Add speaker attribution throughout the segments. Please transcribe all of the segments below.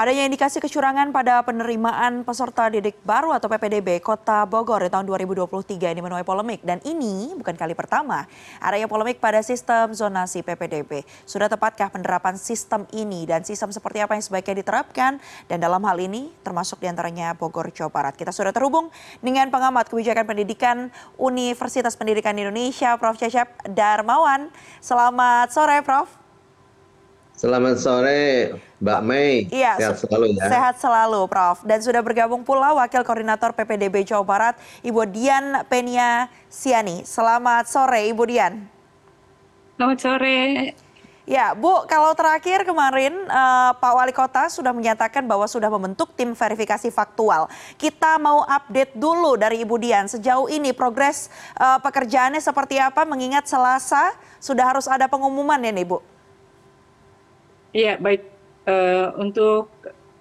Speaker 1: Adanya indikasi kecurangan pada penerimaan peserta didik baru atau PPDB Kota Bogor di tahun 2023 ini menuai polemik. Dan ini bukan kali pertama adanya polemik pada sistem zonasi PPDB. Sudah tepatkah penerapan sistem ini dan sistem seperti apa yang sebaiknya diterapkan? Dan dalam hal ini termasuk di antaranya Bogor, Jawa Barat. Kita sudah terhubung dengan pengamat kebijakan pendidikan Universitas Pendidikan Indonesia, Prof. Cecep Darmawan. Selamat sore, Prof.
Speaker 2: Selamat sore, Mbak Mei.
Speaker 1: Iya, sehat selalu ya. Sehat selalu, Prof. Dan sudah bergabung pula Wakil Koordinator PPDB Jawa Barat, Ibu Dian Penia Siani. Selamat sore, Ibu Dian.
Speaker 3: Selamat sore.
Speaker 1: Ya, Bu, kalau terakhir kemarin uh, Pak Wali Kota sudah menyatakan bahwa sudah membentuk tim verifikasi faktual. Kita mau update dulu dari Ibu Dian, sejauh ini progres uh, pekerjaannya seperti apa mengingat Selasa sudah harus ada pengumuman ya nih, Bu?
Speaker 3: Iya, baik. Uh, untuk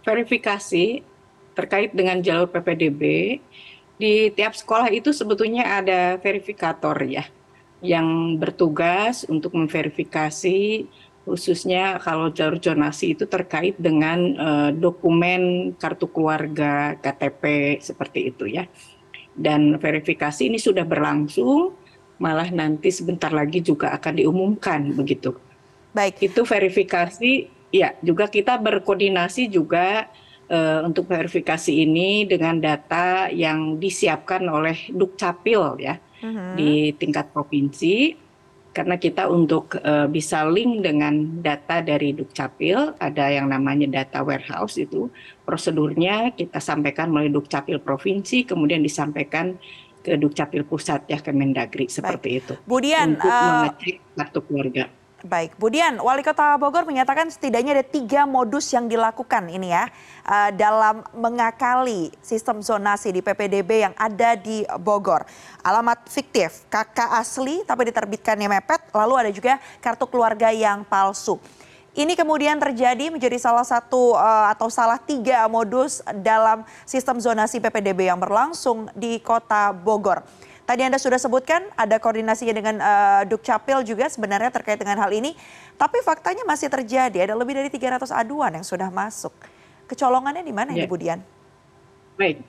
Speaker 3: verifikasi terkait dengan jalur PPDB, di tiap sekolah itu sebetulnya ada verifikator ya, yang bertugas untuk memverifikasi khususnya kalau jalur zonasi itu terkait dengan uh, dokumen kartu keluarga, KTP seperti itu ya. Dan verifikasi ini sudah berlangsung, malah nanti sebentar lagi juga akan diumumkan begitu Baik. Itu verifikasi, ya juga kita berkoordinasi juga uh, untuk verifikasi ini dengan data yang disiapkan oleh Dukcapil ya uh-huh. di tingkat provinsi. Karena kita untuk uh, bisa link dengan data dari Dukcapil, ada yang namanya data warehouse itu, prosedurnya kita sampaikan melalui Dukcapil provinsi, kemudian disampaikan ke Dukcapil pusat ya Kemendagri seperti Baik. itu.
Speaker 1: Budian,
Speaker 3: untuk uh, mengecek kartu keluarga.
Speaker 1: Baik, Budian, Wali Kota Bogor menyatakan setidaknya ada tiga modus yang dilakukan ini ya uh, dalam mengakali sistem zonasi di PPDB yang ada di Bogor. Alamat fiktif, kakak asli tapi diterbitkannya mepet, lalu ada juga kartu keluarga yang palsu. Ini kemudian terjadi menjadi salah satu uh, atau salah tiga modus dalam sistem zonasi PPDB yang berlangsung di Kota Bogor. Tadi Anda sudah sebutkan ada koordinasinya dengan uh, Dukcapil juga sebenarnya terkait dengan hal ini. Tapi faktanya masih terjadi, ada lebih dari 300 aduan yang sudah masuk. Kecolongannya di mana ya. Ibu Dian?
Speaker 3: Baik,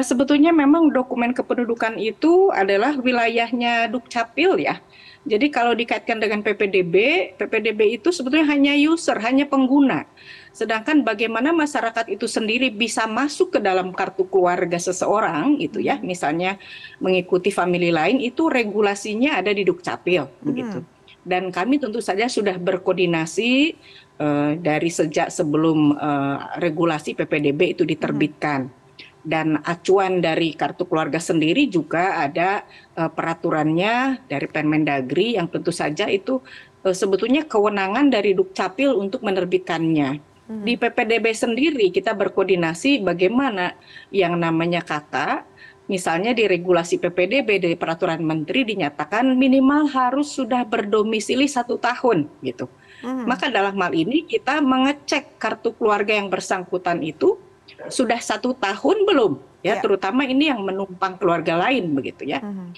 Speaker 3: sebetulnya memang dokumen kependudukan itu adalah wilayahnya Dukcapil ya. Jadi kalau dikaitkan dengan PPDB, PPDB itu sebetulnya hanya user, hanya pengguna. Sedangkan bagaimana masyarakat itu sendiri bisa masuk ke dalam kartu keluarga seseorang itu ya, misalnya mengikuti family lain itu regulasinya ada di Dukcapil hmm. begitu. Dan kami tentu saja sudah berkoordinasi uh, dari sejak sebelum uh, regulasi PPDB itu diterbitkan. Hmm dan acuan dari kartu keluarga sendiri juga ada uh, peraturannya dari Permendagri yang tentu saja itu uh, sebetulnya kewenangan dari Dukcapil untuk menerbitkannya. Hmm. Di PPDB sendiri kita berkoordinasi bagaimana yang namanya kata, misalnya di regulasi PPDB dari peraturan menteri dinyatakan minimal harus sudah berdomisili satu tahun gitu. Hmm. Maka dalam hal ini kita mengecek kartu keluarga yang bersangkutan itu sudah satu tahun belum ya, ya. terutama ini yang menumpang keluarga lain begitu ya. Hmm.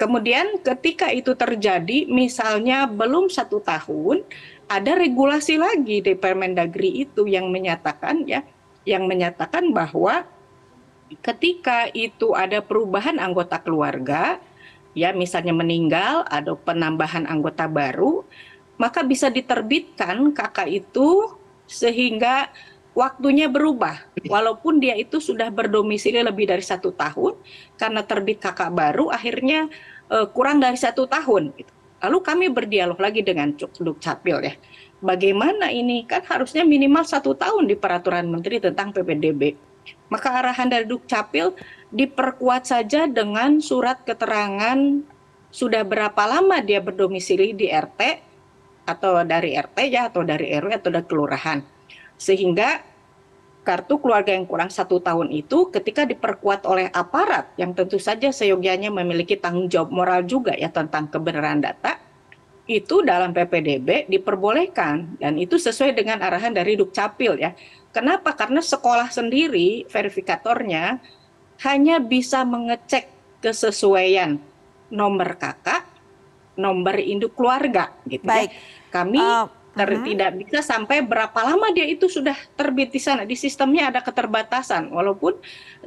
Speaker 3: Kemudian ketika itu terjadi misalnya belum satu tahun ada regulasi lagi di Permendagri itu yang menyatakan ya, yang menyatakan bahwa ketika itu ada perubahan anggota keluarga, ya misalnya meninggal, ada penambahan anggota baru, maka bisa diterbitkan kakak itu sehingga waktunya berubah. Walaupun dia itu sudah berdomisili lebih dari satu tahun, karena terbit kakak baru, akhirnya uh, kurang dari satu tahun. Gitu. Lalu kami berdialog lagi dengan Dukcapil ya. Bagaimana ini kan harusnya minimal satu tahun di peraturan menteri tentang PPDB. Maka arahan dari Dukcapil diperkuat saja dengan surat keterangan sudah berapa lama dia berdomisili di RT atau dari RT ya atau dari RW atau dari kelurahan. Sehingga kartu keluarga yang kurang satu tahun itu ketika diperkuat oleh aparat yang tentu saja seyogianya memiliki tanggung jawab moral juga ya tentang kebenaran data itu dalam PPDB diperbolehkan dan itu sesuai dengan arahan dari Dukcapil ya. Kenapa? Karena sekolah sendiri verifikatornya hanya bisa mengecek kesesuaian nomor kakak, nomor induk keluarga gitu ya. Baik. ya. Kami uh Ter,
Speaker 1: Mhm.
Speaker 3: Tidak bisa sampai berapa lama dia itu sudah terbit di sana. Di sistemnya ada keterbatasan, walaupun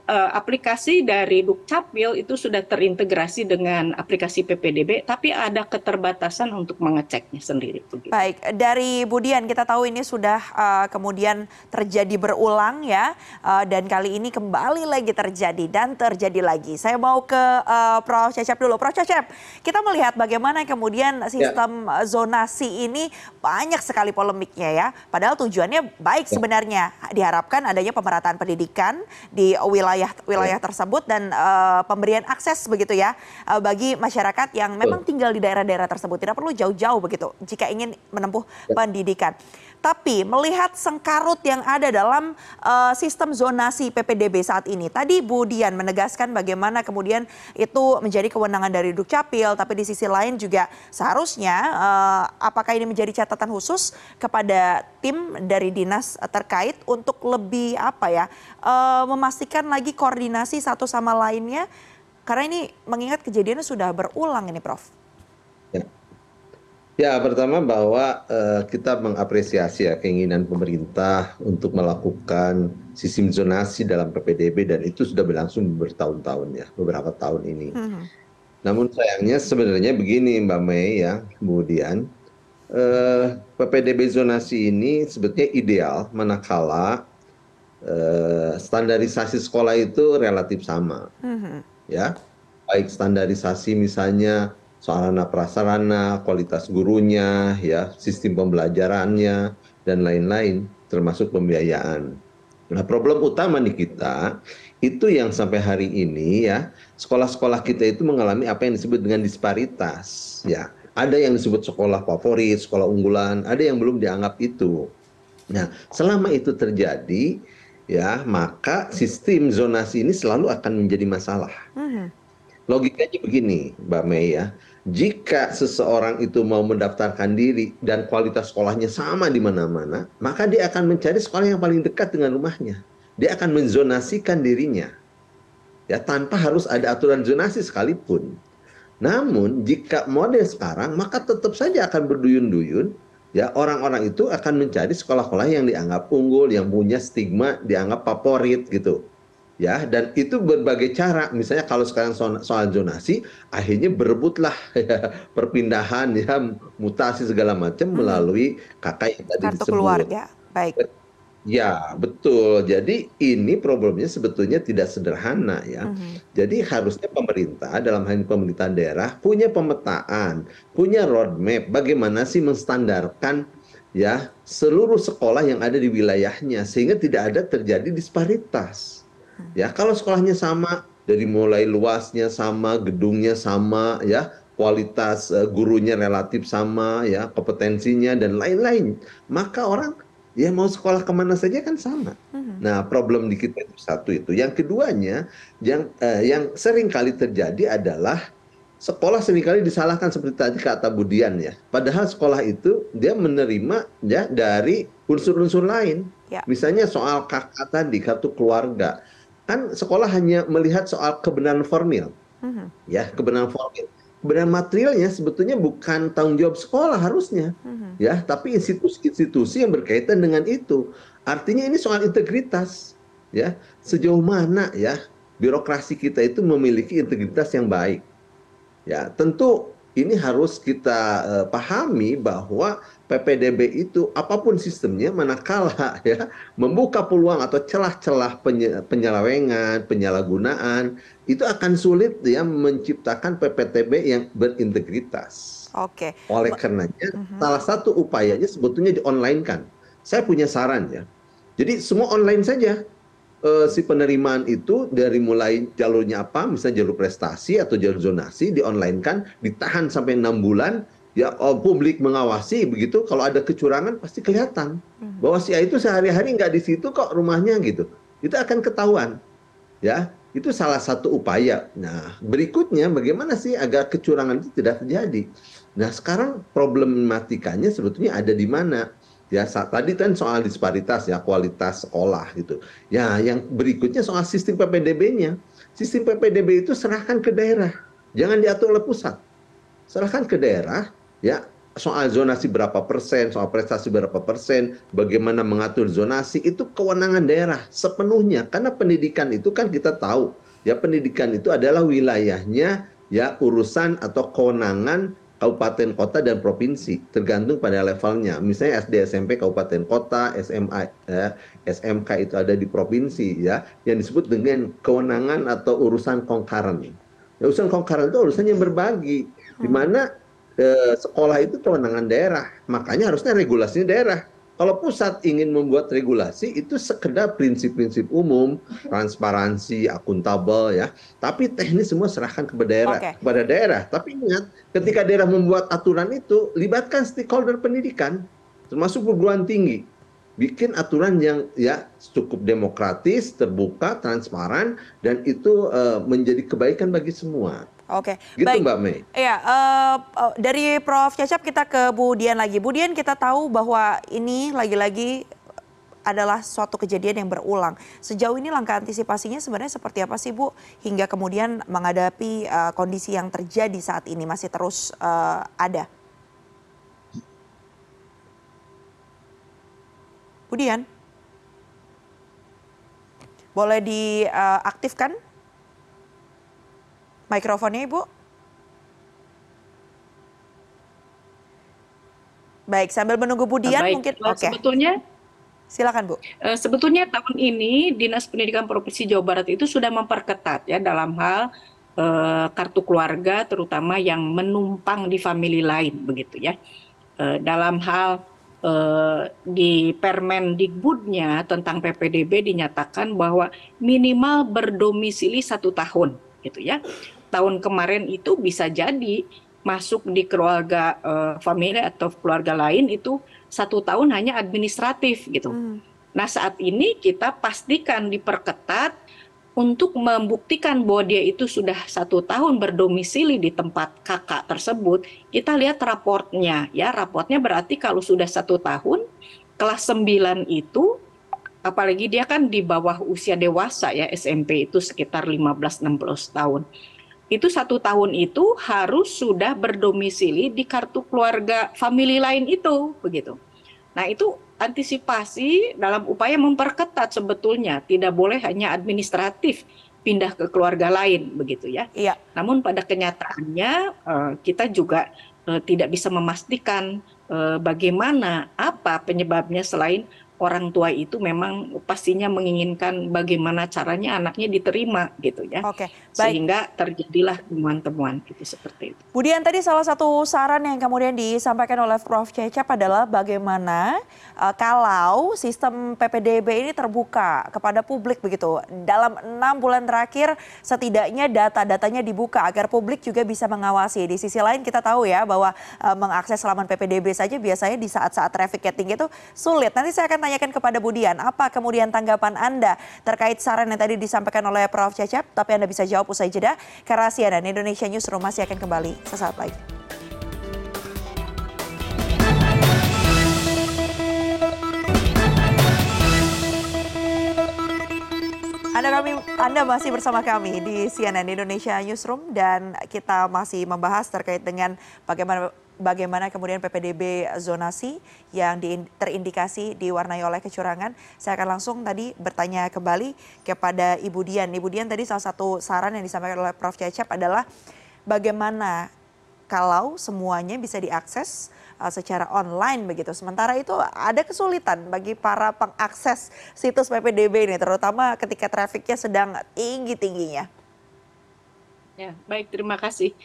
Speaker 3: eh, aplikasi dari Dukcapil itu sudah terintegrasi dengan aplikasi PPDB, tapi ada keterbatasan untuk mengeceknya sendiri. begitu.
Speaker 1: Baik, dari Budian kita tahu ini sudah uh, kemudian terjadi berulang ya, uh, dan kali ini kembali lagi terjadi dan terjadi lagi. Saya mau ke uh, Prof. Cecep dulu. Prof. Cecep, kita melihat bagaimana kemudian sistem uh, zonasi ini banyak sekali polemiknya ya. Padahal tujuannya baik sebenarnya. Diharapkan adanya pemerataan pendidikan di wilayah wilayah tersebut dan uh, pemberian akses begitu ya uh, bagi masyarakat yang memang tinggal di daerah-daerah tersebut. Tidak perlu jauh-jauh begitu jika ingin menempuh pendidikan. Tapi melihat sengkarut yang ada dalam uh, sistem zonasi PPDB saat ini. Tadi Bu Dian menegaskan bagaimana kemudian itu menjadi kewenangan dari Dukcapil, tapi di sisi lain juga seharusnya uh, apakah ini menjadi catatan khusus kepada tim dari dinas terkait untuk lebih apa ya uh, memastikan lagi koordinasi satu sama lainnya karena ini mengingat kejadiannya sudah berulang ini Prof.
Speaker 2: Ya. Ya, pertama bahwa eh, kita mengapresiasi ya keinginan pemerintah untuk melakukan sistem zonasi dalam PPDB dan itu sudah berlangsung bertahun-tahun ya, beberapa tahun ini.
Speaker 1: Mhm.
Speaker 2: Namun sayangnya sebenarnya begini Mbak Mei ya, kemudian eh, PPDB zonasi ini sebetulnya ideal manakala eh, standarisasi sekolah itu relatif sama
Speaker 1: Mhm.
Speaker 2: ya baik standarisasi misalnya sarana prasarana, kualitas gurunya, ya, sistem pembelajarannya dan lain-lain termasuk pembiayaan. Nah, problem utama di kita itu yang sampai hari ini ya, sekolah-sekolah kita itu mengalami apa yang disebut dengan disparitas, ya. Ada yang disebut sekolah favorit, sekolah unggulan, ada yang belum dianggap itu. Nah, selama itu terjadi, ya, maka sistem zonasi ini selalu akan menjadi masalah.
Speaker 1: Mhm.
Speaker 2: Logikanya begini, Mbak Mei ya. Jika seseorang itu mau mendaftarkan diri dan kualitas sekolahnya sama di mana-mana, maka dia akan mencari sekolah yang paling dekat dengan rumahnya. Dia akan menzonasikan dirinya. Ya, tanpa harus ada aturan zonasi sekalipun. Namun, jika model sekarang, maka tetap saja akan berduyun-duyun ya orang-orang itu akan mencari sekolah-sekolah yang dianggap unggul, yang punya stigma dianggap favorit gitu ya dan itu berbagai cara misalnya kalau sekarang soal, soal zonasi akhirnya berebutlah ya, perpindahan ya mutasi segala macam
Speaker 1: Hmm.
Speaker 2: melalui kakak yang tadi
Speaker 1: Kartu
Speaker 2: disebut
Speaker 1: keluarga. Baik.
Speaker 2: ya betul jadi ini problemnya sebetulnya tidak sederhana ya
Speaker 1: Mhm.
Speaker 2: jadi harusnya pemerintah dalam hal ini pemerintahan daerah punya pemetaan punya roadmap bagaimana sih menstandarkan ya seluruh sekolah yang ada di wilayahnya sehingga tidak ada terjadi disparitas Ya, kalau sekolahnya sama, dari mulai luasnya sama, gedungnya sama, ya, kualitas eh, gurunya relatif sama, ya, kompetensinya dan lain-lain, maka orang ya mau sekolah ke mana saja kan sama.
Speaker 1: Mhm.
Speaker 2: Nah, problem di kita itu satu itu. Yang keduanya, yang eh, yang sering kali terjadi adalah sekolah sering kali disalahkan seperti tadi kata Budian ya. Padahal sekolah itu dia menerima ya dari unsur-unsur lain.
Speaker 1: Ya.
Speaker 2: Misalnya soal kakak tadi kartu keluarga. Kan sekolah hanya melihat soal kebenaran formil,
Speaker 1: Mhm.
Speaker 2: ya, kebenaran formil. Kebenaran materialnya sebetulnya bukan tanggung jawab sekolah harusnya,
Speaker 1: Mhm.
Speaker 2: ya, tapi institusi-institusi yang berkaitan dengan itu. Artinya ini soal integritas, ya. Sejauh mana ya birokrasi kita itu memiliki integritas yang baik. Ya, tentu ini harus kita eh, pahami bahwa PPDB itu apa pun sistemnya manakala ya membuka peluang atau celah-celah penye- penyelewengan, penyalahgunaan itu akan sulit ya menciptakan PPTB yang berintegritas.
Speaker 1: Oke.
Speaker 2: Oleh
Speaker 1: Ba-
Speaker 2: karenanya
Speaker 1: Mhm.
Speaker 2: salah satu upayanya sebetulnya di online kan. Saya punya saran ya. Jadi semua online saja. Eh, si penerimaan itu dari mulai jalurnya apa, misalnya jalur prestasi atau jalur zonasi di online kan, ditahan sampai enam bulan, ya oh, publik mengawasi begitu. Kalau ada kecurangan pasti kelihatan
Speaker 1: Mhm.
Speaker 2: bahwa si A itu sehari-hari nggak di situ kok rumahnya gitu. Itu akan ketahuan, ya. Itu salah satu upaya. Nah, berikutnya bagaimana sih agar kecurangan itu tidak terjadi? Nah, sekarang problematikanya sebetulnya ada di mana? Ya, tadi kan soal disparitas ya kualitas sekolah gitu. Ya, yang berikutnya soal sistem PPDB-nya. Sistem PPDB itu serahkan ke daerah, jangan diatur oleh pusat. Serahkan ke daerah, ya soal zonasi berapa persen, soal prestasi berapa persen, bagaimana mengatur zonasi itu kewenangan daerah sepenuhnya karena pendidikan itu kan kita tahu ya pendidikan itu adalah wilayahnya ya urusan atau kewenangan kabupaten kota dan provinsi tergantung pada levelnya. Misalnya SD SMP kabupaten kota SMA ya, SMK itu ada di provinsi ya yang disebut dengan kewenangan atau urusan kongkaran. Ya, urusan kongkaran itu urusan yang berbagi di mana eh, sekolah itu kewenangan daerah. Makanya harusnya regulasinya daerah kalau pusat ingin membuat regulasi itu sekedar prinsip-prinsip umum, transparansi, akuntabel ya. Tapi teknis semua serahkan kepada daerah, kepada daerah. Tapi ingat, ketika daerah membuat aturan itu, libatkan stakeholder pendidikan, termasuk perguruan tinggi. Bikin aturan yang ya cukup demokratis, terbuka, transparan, dan itu eh, menjadi kebaikan bagi semua.
Speaker 1: Oke,
Speaker 2: Gitu
Speaker 1: baik.
Speaker 2: Mbak Mei.
Speaker 1: Iya, eh, eh, dari Prof. Cecep kita ke Bu Dian lagi. Bu Dian kita tahu bahwa ini lagi-lagi adalah suatu kejadian yang berulang. Sejauh ini langkah antisipasinya sebenarnya seperti apa sih Bu? Hingga kemudian menghadapi eh, kondisi yang terjadi saat ini masih terus eh, ada. Bu Dian? Boleh diaktifkan mikrofonnya Ibu? Baik, sambil menunggu Bu Dian
Speaker 3: Baik,
Speaker 1: mungkin
Speaker 3: eh,
Speaker 1: oke.
Speaker 3: sebetulnya
Speaker 1: Silakan Bu.
Speaker 3: Eh, sebetulnya tahun ini Dinas Pendidikan Provinsi Jawa Barat itu sudah memperketat ya dalam hal eh, kartu keluarga terutama yang menumpang di famili lain begitu ya. Eh, dalam hal eh, di Permendikbudnya tentang PPDB dinyatakan bahwa minimal berdomisili satu tahun gitu ya. Tahun kemarin itu bisa jadi masuk di keluarga eh, famili atau keluarga lain itu satu tahun hanya administratif gitu.
Speaker 1: Hmm.
Speaker 3: Nah saat ini kita pastikan diperketat untuk membuktikan bahwa dia itu sudah satu tahun berdomisili di tempat kakak tersebut. Kita lihat raportnya ya, raportnya berarti kalau sudah satu tahun kelas 9 itu apalagi dia kan di bawah usia dewasa ya SMP itu sekitar 15-16 tahun. Itu satu tahun itu harus sudah berdomisili di kartu keluarga famili lain itu begitu. Nah itu antisipasi dalam upaya memperketat sebetulnya tidak boleh hanya administratif pindah ke keluarga lain begitu ya.
Speaker 1: Iya.
Speaker 3: Namun pada kenyataannya eh, kita juga eh, tidak bisa memastikan eh, bagaimana apa penyebabnya selain orang tua itu memang pastinya menginginkan bagaimana caranya anaknya diterima gitu ya.
Speaker 1: Oke, baik.
Speaker 3: Sehingga terjadilah temuan-temuan gitu seperti itu.
Speaker 1: Bu Dian tadi salah satu saran yang kemudian disampaikan oleh Prof. Cecep adalah bagaimana eh, kalau sistem PPDB ini terbuka kepada publik begitu. Dalam enam bulan terakhir setidaknya data-datanya dibuka agar publik juga bisa mengawasi. Di sisi lain kita tahu ya bahwa eh, mengakses laman PPDB saja biasanya di saat-saat traffic tinggi itu sulit. Nanti saya akan tanyakan kepada Bu Dian, apa kemudian tanggapan Anda terkait saran yang tadi disampaikan oleh Prof. Cecep, tapi Anda bisa jawab usai jeda. Karena CNN Indonesia Newsroom masih akan kembali sesaat lagi. Anda kami Anda masih bersama kami di CNN Indonesia Newsroom dan kita masih membahas terkait dengan bagaimana bagaimana kemudian PPDB zonasi yang di- terindikasi diwarnai oleh kecurangan. Saya akan langsung tadi bertanya kembali kepada Ibu Dian. Ibu Dian tadi salah satu saran yang disampaikan oleh Prof. Cecep adalah bagaimana kalau semuanya bisa diakses uh, secara online begitu. Sementara itu ada kesulitan bagi para pengakses situs PPDB ini terutama ketika trafiknya sedang tinggi-tingginya.
Speaker 3: Ya, baik terima kasih.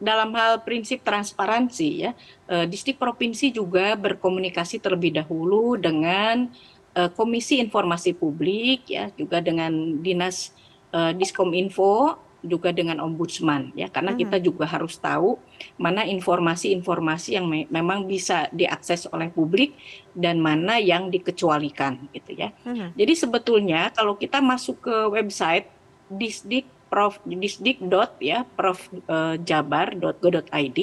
Speaker 3: Dalam hal prinsip transparansi ya, eh, distrik provinsi juga berkomunikasi terlebih dahulu dengan eh, Komisi Informasi Publik ya, juga dengan Dinas eh, Diskominfo, juga dengan Ombudsman ya, karena
Speaker 1: Mhm.
Speaker 3: kita juga harus tahu mana informasi-informasi yang me- memang bisa diakses oleh publik dan mana yang dikecualikan gitu ya.
Speaker 1: Mhm.
Speaker 3: Jadi sebetulnya kalau kita masuk ke website disdik prof. Disdik dot ya prof. Eh, jabar.go.id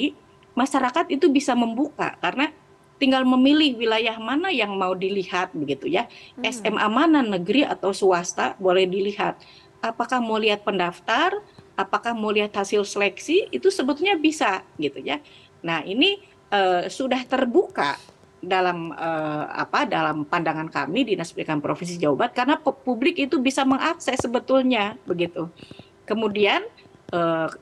Speaker 3: masyarakat itu bisa membuka karena tinggal memilih wilayah mana yang mau dilihat begitu ya.
Speaker 1: Hmm.
Speaker 3: SMA mana negeri atau swasta boleh dilihat. Apakah mau lihat pendaftar apakah mau lihat hasil seleksi itu sebetulnya bisa gitu ya. Nah ini uh, sudah terbuka dalam uh, apa dalam pandangan kami Dinas Pendidikan Provinsi Jawa Barat karena publik itu bisa mengakses sebetulnya begitu. Kemudian uh,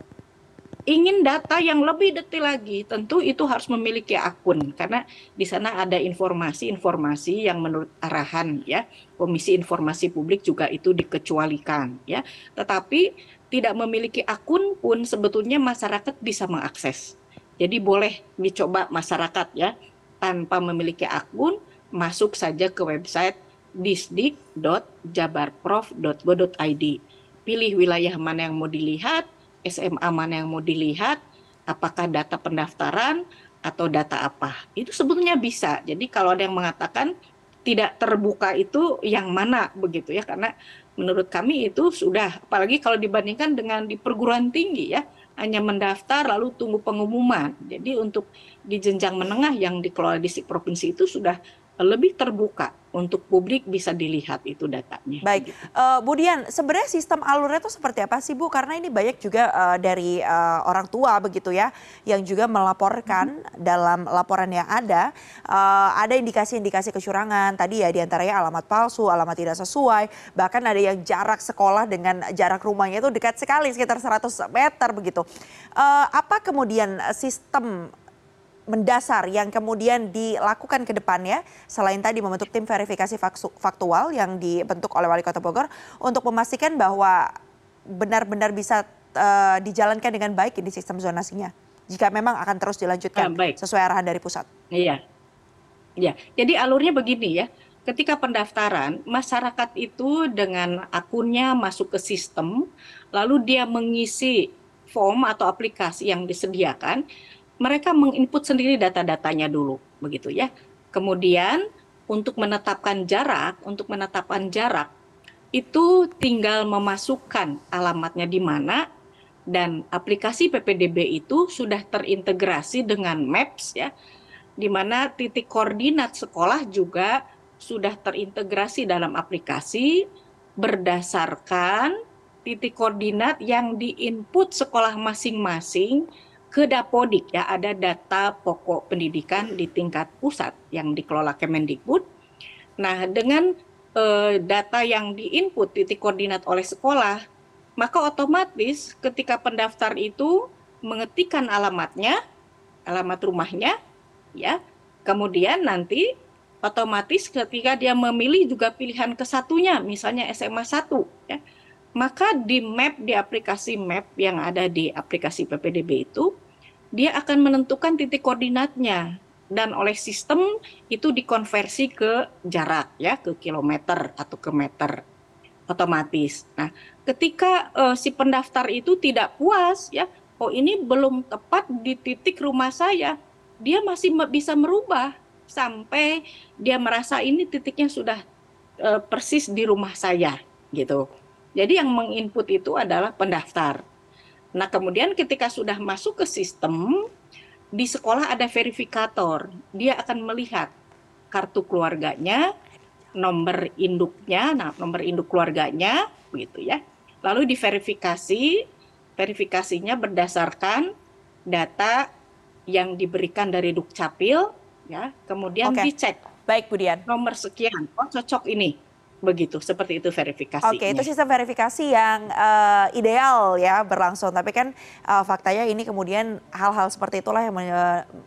Speaker 3: ingin data yang lebih detail lagi, tentu itu harus memiliki akun karena di sana ada informasi-informasi yang menurut arahan ya Komisi Informasi Publik juga itu dikecualikan ya. Tetapi tidak memiliki akun pun sebetulnya masyarakat bisa mengakses. Jadi boleh dicoba masyarakat ya tanpa memiliki akun masuk saja ke website disdik.jabarprof.go.id. Pilih wilayah mana yang mau dilihat, SMA mana yang mau dilihat, apakah data pendaftaran atau data apa. Itu sebetulnya bisa. Jadi kalau ada yang mengatakan tidak terbuka itu yang mana begitu ya karena menurut kami itu sudah apalagi kalau dibandingkan dengan di perguruan tinggi ya hanya mendaftar lalu tunggu pengumuman. Jadi untuk di jenjang menengah yang dikelola di provinsi itu sudah lebih terbuka untuk publik bisa dilihat itu datanya.
Speaker 1: Baik, uh, Bu Dian, sebenarnya sistem alurnya itu seperti apa sih Bu? Karena ini banyak juga uh, dari uh, orang tua begitu ya, yang juga melaporkan hmm. dalam laporan yang ada, uh, ada indikasi-indikasi kecurangan. Tadi ya di antaranya alamat palsu, alamat tidak sesuai, bahkan ada yang jarak sekolah dengan jarak rumahnya itu dekat sekali, sekitar 100 meter begitu. Uh, apa kemudian sistem mendasar yang kemudian dilakukan ke depannya selain tadi membentuk tim verifikasi faktual yang dibentuk oleh Wali Kota Bogor untuk memastikan bahwa benar-benar bisa uh, dijalankan dengan baik ini sistem zonasinya jika memang akan terus dilanjutkan uh, sesuai arahan dari pusat.
Speaker 3: Iya. Iya, jadi alurnya begini ya. Ketika pendaftaran, masyarakat itu dengan akunnya masuk ke sistem, lalu dia mengisi form atau aplikasi yang disediakan, mereka menginput sendiri data-datanya dulu, begitu ya. Kemudian untuk menetapkan jarak, untuk menetapkan jarak itu tinggal memasukkan alamatnya di mana dan aplikasi PPDB itu sudah terintegrasi dengan Maps ya, di mana titik koordinat sekolah juga sudah terintegrasi dalam aplikasi berdasarkan titik koordinat yang diinput sekolah masing-masing ke Dapodik ya ada data pokok pendidikan di tingkat pusat yang dikelola Kemendikbud. Nah, dengan eh, data yang diinput titik koordinat oleh sekolah, maka otomatis ketika pendaftar itu mengetikkan alamatnya, alamat rumahnya, ya, kemudian nanti otomatis ketika dia memilih juga pilihan kesatunya, misalnya SMA 1, ya, maka di map di aplikasi map yang ada di aplikasi PPDB itu dia akan menentukan titik koordinatnya dan oleh sistem itu dikonversi ke jarak ya ke kilometer atau ke meter otomatis. Nah, ketika uh, si pendaftar itu tidak puas ya, oh ini belum tepat di titik rumah saya, dia masih bisa merubah sampai dia merasa ini titiknya sudah uh, persis di rumah saya gitu. Jadi yang menginput itu adalah pendaftar. Nah, kemudian ketika sudah masuk ke sistem, di sekolah ada verifikator. Dia akan melihat kartu keluarganya, nomor induknya, nah nomor induk keluarganya, begitu ya. Lalu diverifikasi, verifikasinya berdasarkan data yang diberikan dari Dukcapil, ya. Kemudian okay. dicek.
Speaker 1: Baik, Budian.
Speaker 3: Nomor sekian, oh cocok ini begitu seperti itu verifikasi.
Speaker 1: Oke, itu sistem verifikasi yang uh, ideal ya berlangsung. Tapi kan uh, faktanya ini kemudian hal-hal seperti itulah yang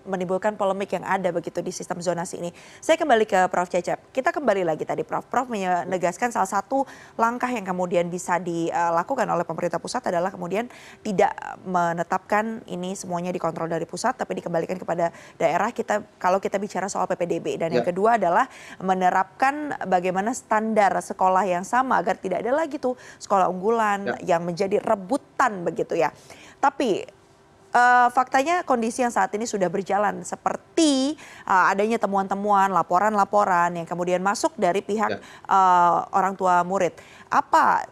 Speaker 1: menimbulkan polemik yang ada begitu di sistem zonasi ini. Saya kembali ke Prof Cecep. Kita kembali lagi tadi Prof. Prof menegaskan salah satu langkah yang kemudian bisa dilakukan oleh pemerintah pusat adalah kemudian tidak menetapkan ini semuanya dikontrol dari pusat, tapi dikembalikan kepada daerah. Kita kalau kita bicara soal PPDB dan ya. yang kedua adalah menerapkan bagaimana standar standar sekolah yang sama agar tidak ada lagi tuh sekolah unggulan ya. yang menjadi rebutan begitu ya. Tapi uh, faktanya kondisi yang saat ini sudah berjalan seperti uh, adanya temuan-temuan, laporan-laporan yang kemudian masuk dari pihak ya. uh, orang tua murid. Apa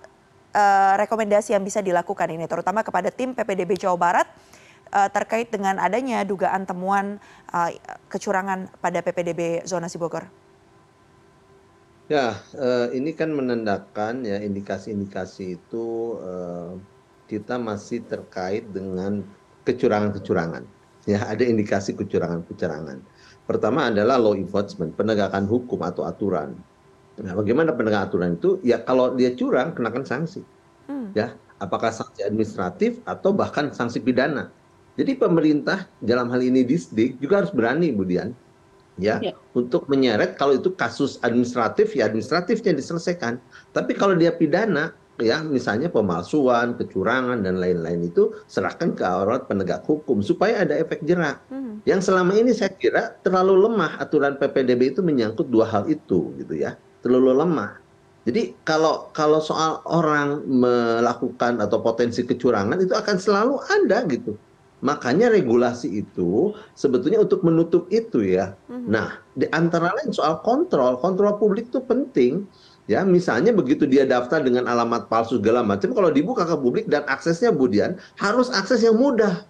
Speaker 1: uh, rekomendasi yang bisa dilakukan ini terutama kepada tim PPDB Jawa Barat uh, terkait dengan adanya dugaan temuan uh, kecurangan pada PPDB zonasi Bogor?
Speaker 2: Ya, uh, ini kan menandakan ya indikasi-indikasi itu uh, kita masih terkait dengan kecurangan-kecurangan. ya ada indikasi kecurangan-kecurangan. Pertama adalah law enforcement, penegakan hukum atau aturan. Nah, bagaimana penegakan aturan itu? Ya kalau dia curang kenakan sanksi. Hmm. Ya, apakah sanksi administratif atau bahkan sanksi pidana. Jadi pemerintah dalam hal ini Disdik juga harus berani kemudian ya, ya untuk menyeret kalau itu kasus administratif ya administratifnya diselesaikan. Tapi kalau dia pidana ya misalnya pemalsuan, kecurangan dan lain-lain itu serahkan ke aparat penegak hukum supaya ada efek jerak. Hmm. Yang selama ini saya kira terlalu lemah aturan PPDB itu menyangkut dua hal itu gitu ya. Terlalu lemah. Jadi kalau kalau soal orang melakukan atau potensi kecurangan itu akan selalu ada gitu. Makanya regulasi itu sebetulnya untuk menutup itu ya. Hmm. Nah, di antara lain soal kontrol, kontrol publik itu penting Ya, misalnya begitu dia daftar dengan alamat palsu segala macam, kalau dibuka ke publik dan aksesnya kemudian harus akses yang mudah.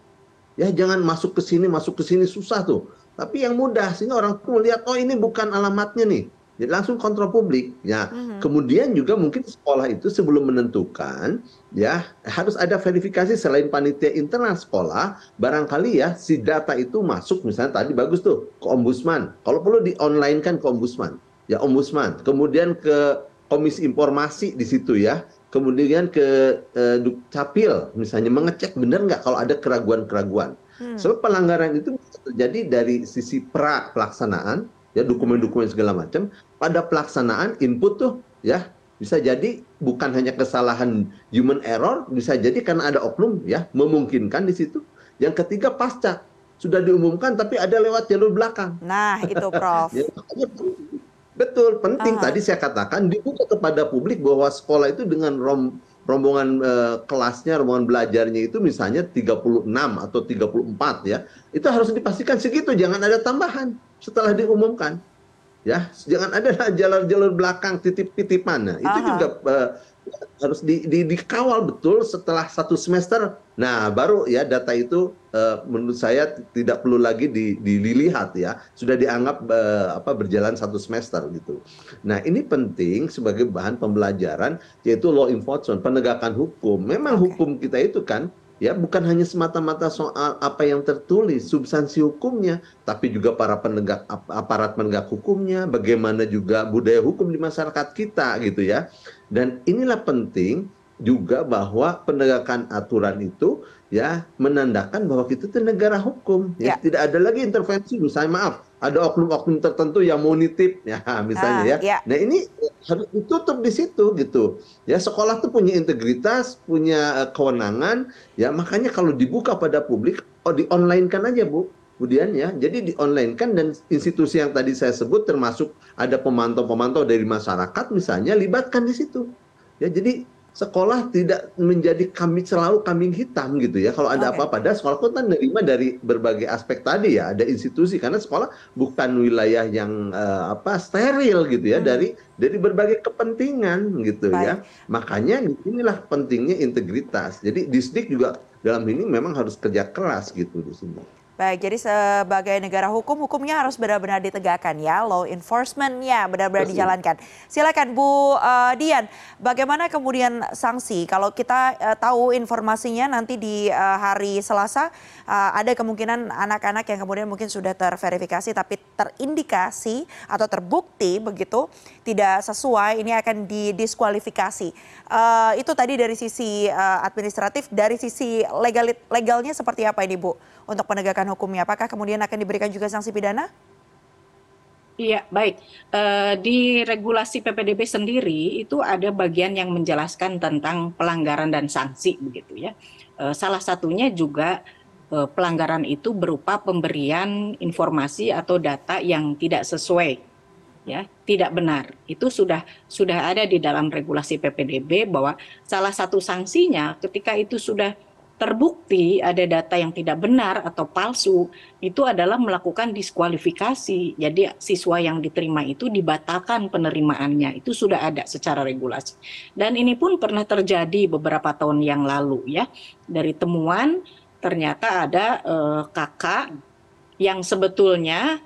Speaker 2: Ya, jangan masuk ke sini, masuk ke sini susah tuh. Tapi yang mudah sehingga orang tuh melihat oh ini bukan alamatnya nih. Jadi langsung kontrol publik. Ya, mm-hmm. kemudian juga mungkin sekolah itu sebelum menentukan ya harus ada verifikasi selain panitia internal sekolah, barangkali ya si data itu masuk misalnya tadi bagus tuh ke ombudsman. Kalau perlu di online kan ke ombudsman ya ombudsman, kemudian ke komisi informasi di situ ya, kemudian ke eh, dukcapil misalnya mengecek benar nggak kalau ada keraguan-keraguan. Hmm. Sebab pelanggaran itu terjadi dari sisi pra pelaksanaan ya dokumen-dokumen segala macam pada pelaksanaan input tuh ya bisa jadi bukan hanya kesalahan human error bisa jadi karena ada oknum ya memungkinkan di situ. Yang ketiga pasca sudah diumumkan tapi ada lewat jalur belakang.
Speaker 1: Nah, itu Prof. ya,
Speaker 2: Betul, penting uh. tadi saya katakan dibuka kepada publik bahwa sekolah itu dengan rom, rombongan uh, kelasnya, rombongan belajarnya itu misalnya 36 atau 34 ya. Itu harus dipastikan segitu, jangan ada tambahan setelah diumumkan. Ya, jangan ada jalur-jalur belakang titip-titipan. Nah, itu juga uh, harus di, di, dikawal betul setelah satu semester. Nah, baru ya data itu uh, menurut saya tidak perlu lagi di, dilihat ya, sudah dianggap uh, apa berjalan satu semester gitu. Nah, ini penting sebagai bahan pembelajaran yaitu law enforcement, penegakan hukum. Memang okay. hukum kita itu kan ya bukan hanya semata-mata soal apa yang tertulis substansi hukumnya tapi juga para penegak aparat penegak hukumnya bagaimana juga budaya hukum di masyarakat kita gitu ya. Dan inilah penting juga bahwa penegakan aturan itu ya menandakan bahwa kita itu negara hukum ya. ya. Tidak ada lagi intervensi. Misalnya maaf ada oknum-oknum tertentu yang mau nitip ya misalnya ah, ya. ya. Nah ini harus ditutup di situ gitu. Ya sekolah tuh punya integritas punya uh, kewenangan ya. Makanya kalau dibuka pada publik oh di online kan aja bu kemudian ya. Jadi di online kan dan institusi yang tadi saya sebut termasuk ada pemantau-pemantau dari masyarakat misalnya libatkan di situ. Ya jadi sekolah tidak menjadi kami selalu kambing hitam gitu ya kalau ada apa-apa dan sekolah pun kan menerima dari berbagai aspek tadi ya ada institusi karena sekolah bukan wilayah yang uh, apa steril gitu ya hmm. dari dari berbagai kepentingan gitu ya. Baik. ya makanya inilah pentingnya integritas jadi disdik juga dalam ini memang harus kerja keras gitu di sini.
Speaker 1: Baik, jadi sebagai negara hukum, hukumnya harus benar-benar ditegakkan ya, law enforcement-nya benar-benar dijalankan. Silakan Bu uh, Dian, bagaimana kemudian sanksi kalau kita uh, tahu informasinya nanti di uh, hari Selasa uh, ada kemungkinan anak-anak yang kemudian mungkin sudah terverifikasi tapi terindikasi atau terbukti begitu tidak sesuai, ini akan didiskualifikasi. Uh, itu tadi dari sisi uh, administratif, dari sisi legal legalnya seperti apa ini Bu untuk penegakan hukumnya? Apakah kemudian akan diberikan juga sanksi pidana?
Speaker 3: Iya, baik. Uh, di regulasi PPDB sendiri itu ada bagian yang menjelaskan tentang pelanggaran dan sanksi begitu ya. Uh, salah satunya juga uh, pelanggaran itu berupa pemberian informasi atau data yang tidak sesuai ya, tidak benar. Itu sudah sudah ada di dalam regulasi PPDB bahwa salah satu sanksinya ketika itu sudah terbukti ada data yang tidak benar atau palsu, itu adalah melakukan diskualifikasi. Jadi siswa yang diterima itu dibatalkan penerimaannya. Itu sudah ada secara regulasi. Dan ini pun pernah terjadi beberapa tahun yang lalu ya. Dari temuan ternyata ada eh, kakak yang sebetulnya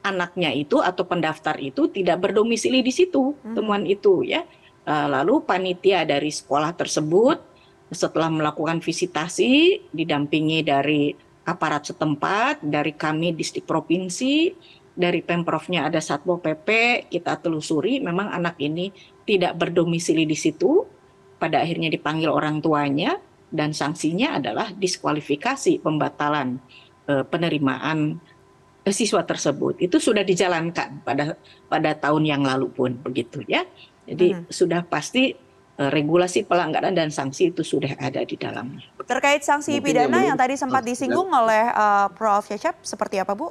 Speaker 3: anaknya itu atau pendaftar itu tidak berdomisili di situ hmm. temuan itu ya. Eh, lalu panitia dari sekolah tersebut setelah melakukan visitasi didampingi dari aparat setempat, dari kami distrik provinsi, dari Pemprovnya ada Satpol PP, kita telusuri memang anak ini tidak berdomisili di situ, pada akhirnya dipanggil orang tuanya, dan sanksinya adalah diskualifikasi pembatalan eh, penerimaan siswa tersebut. Itu sudah dijalankan pada pada tahun yang lalu pun begitu ya. Jadi hmm. sudah pasti regulasi pelanggaran dan sanksi itu sudah ada di dalamnya.
Speaker 1: Terkait sanksi Mungkin pidana yang, yang tadi sempat disinggung oleh uh, Prof. Cecep, seperti apa Bu?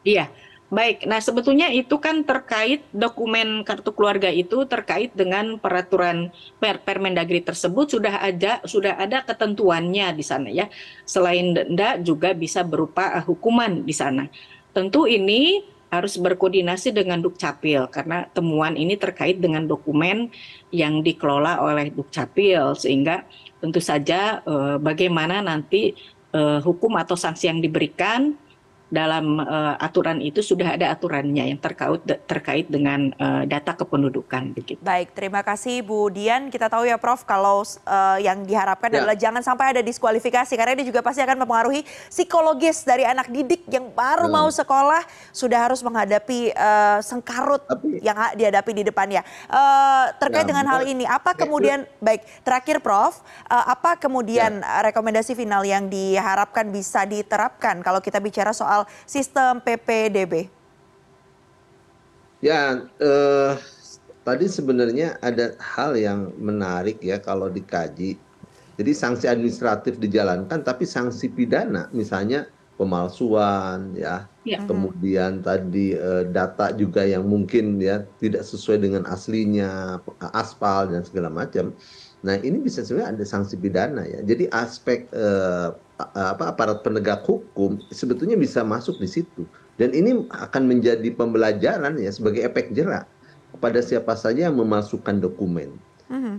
Speaker 3: Iya, Baik, nah sebetulnya itu kan terkait dokumen kartu keluarga itu terkait dengan peraturan per Permendagri tersebut sudah ada sudah ada ketentuannya di sana ya. Selain denda juga bisa berupa uh, hukuman di sana. Tentu ini harus berkoordinasi dengan Dukcapil karena temuan ini terkait dengan dokumen yang dikelola oleh Dukcapil sehingga tentu saja uh, bagaimana nanti uh, hukum atau sanksi yang diberikan dalam uh, aturan itu sudah ada aturannya yang terkait terkait dengan uh, data kependudukan begitu.
Speaker 1: Baik, terima kasih Bu Dian. Kita tahu ya Prof kalau uh, yang diharapkan ya. adalah jangan sampai ada diskualifikasi karena ini juga pasti akan mempengaruhi psikologis dari anak didik yang baru hmm. mau sekolah sudah harus menghadapi uh, sengkarut Tapi, yang dihadapi di depannya. Uh, terkait ya, dengan hal ini, apa kemudian baik terakhir Prof, uh, apa kemudian ya. rekomendasi final yang diharapkan bisa diterapkan kalau kita bicara soal soal sistem PPDB?
Speaker 2: Ya, eh, tadi sebenarnya ada hal yang menarik ya kalau dikaji. Jadi sanksi administratif dijalankan, tapi sanksi pidana, misalnya pemalsuan, ya, ya. kemudian tadi eh, data juga yang mungkin ya tidak sesuai dengan aslinya, aspal dan segala macam. Nah ini bisa sebenarnya ada sanksi pidana ya. Jadi aspek eh, apa aparat penegak hukum sebetulnya bisa masuk di situ dan ini akan menjadi pembelajaran ya sebagai efek jerak kepada siapa saja yang memasukkan dokumen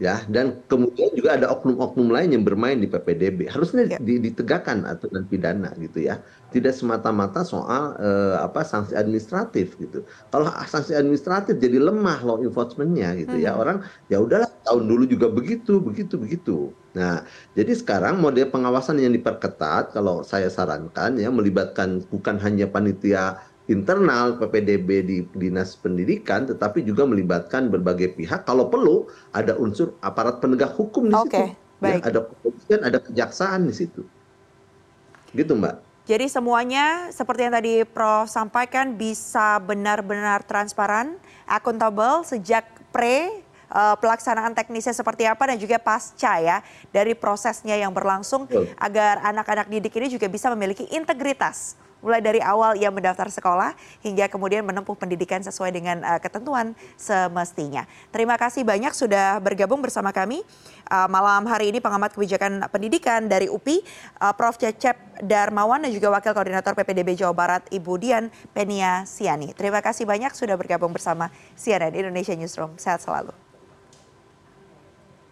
Speaker 2: ya dan kemudian juga ada oknum-oknum lain yang bermain di PPDB harusnya yeah. ditegakkan aturan pidana gitu ya. Tidak semata-mata soal uh, apa sanksi administratif gitu. Kalau sanksi administratif jadi lemah law enforcementnya gitu mm-hmm. ya orang ya udahlah tahun dulu juga begitu begitu begitu. Nah jadi sekarang model pengawasan yang diperketat kalau saya sarankan ya melibatkan bukan hanya panitia internal PPDB di Dinas Pendidikan, tetapi juga melibatkan berbagai pihak. Kalau perlu, ada unsur aparat penegak hukum di situ. Ya, baik. Ya, ada kepolisian, ada kejaksaan di situ. Gitu, Mbak.
Speaker 1: Jadi semuanya seperti yang tadi Prof sampaikan bisa benar-benar transparan, akuntabel sejak pre uh, pelaksanaan teknisnya seperti apa dan juga pasca ya dari prosesnya yang berlangsung Betul. agar anak-anak didik ini juga bisa memiliki integritas mulai dari awal ia mendaftar sekolah hingga kemudian menempuh pendidikan sesuai dengan uh, ketentuan semestinya. Terima kasih banyak sudah bergabung bersama kami uh, malam hari ini pengamat kebijakan pendidikan dari UPI, uh, Prof. Cecep Darmawan dan juga Wakil Koordinator PPDB Jawa Barat Ibu Dian Penia Siani. Terima kasih banyak sudah bergabung bersama CNN Indonesia Newsroom. Sehat selalu.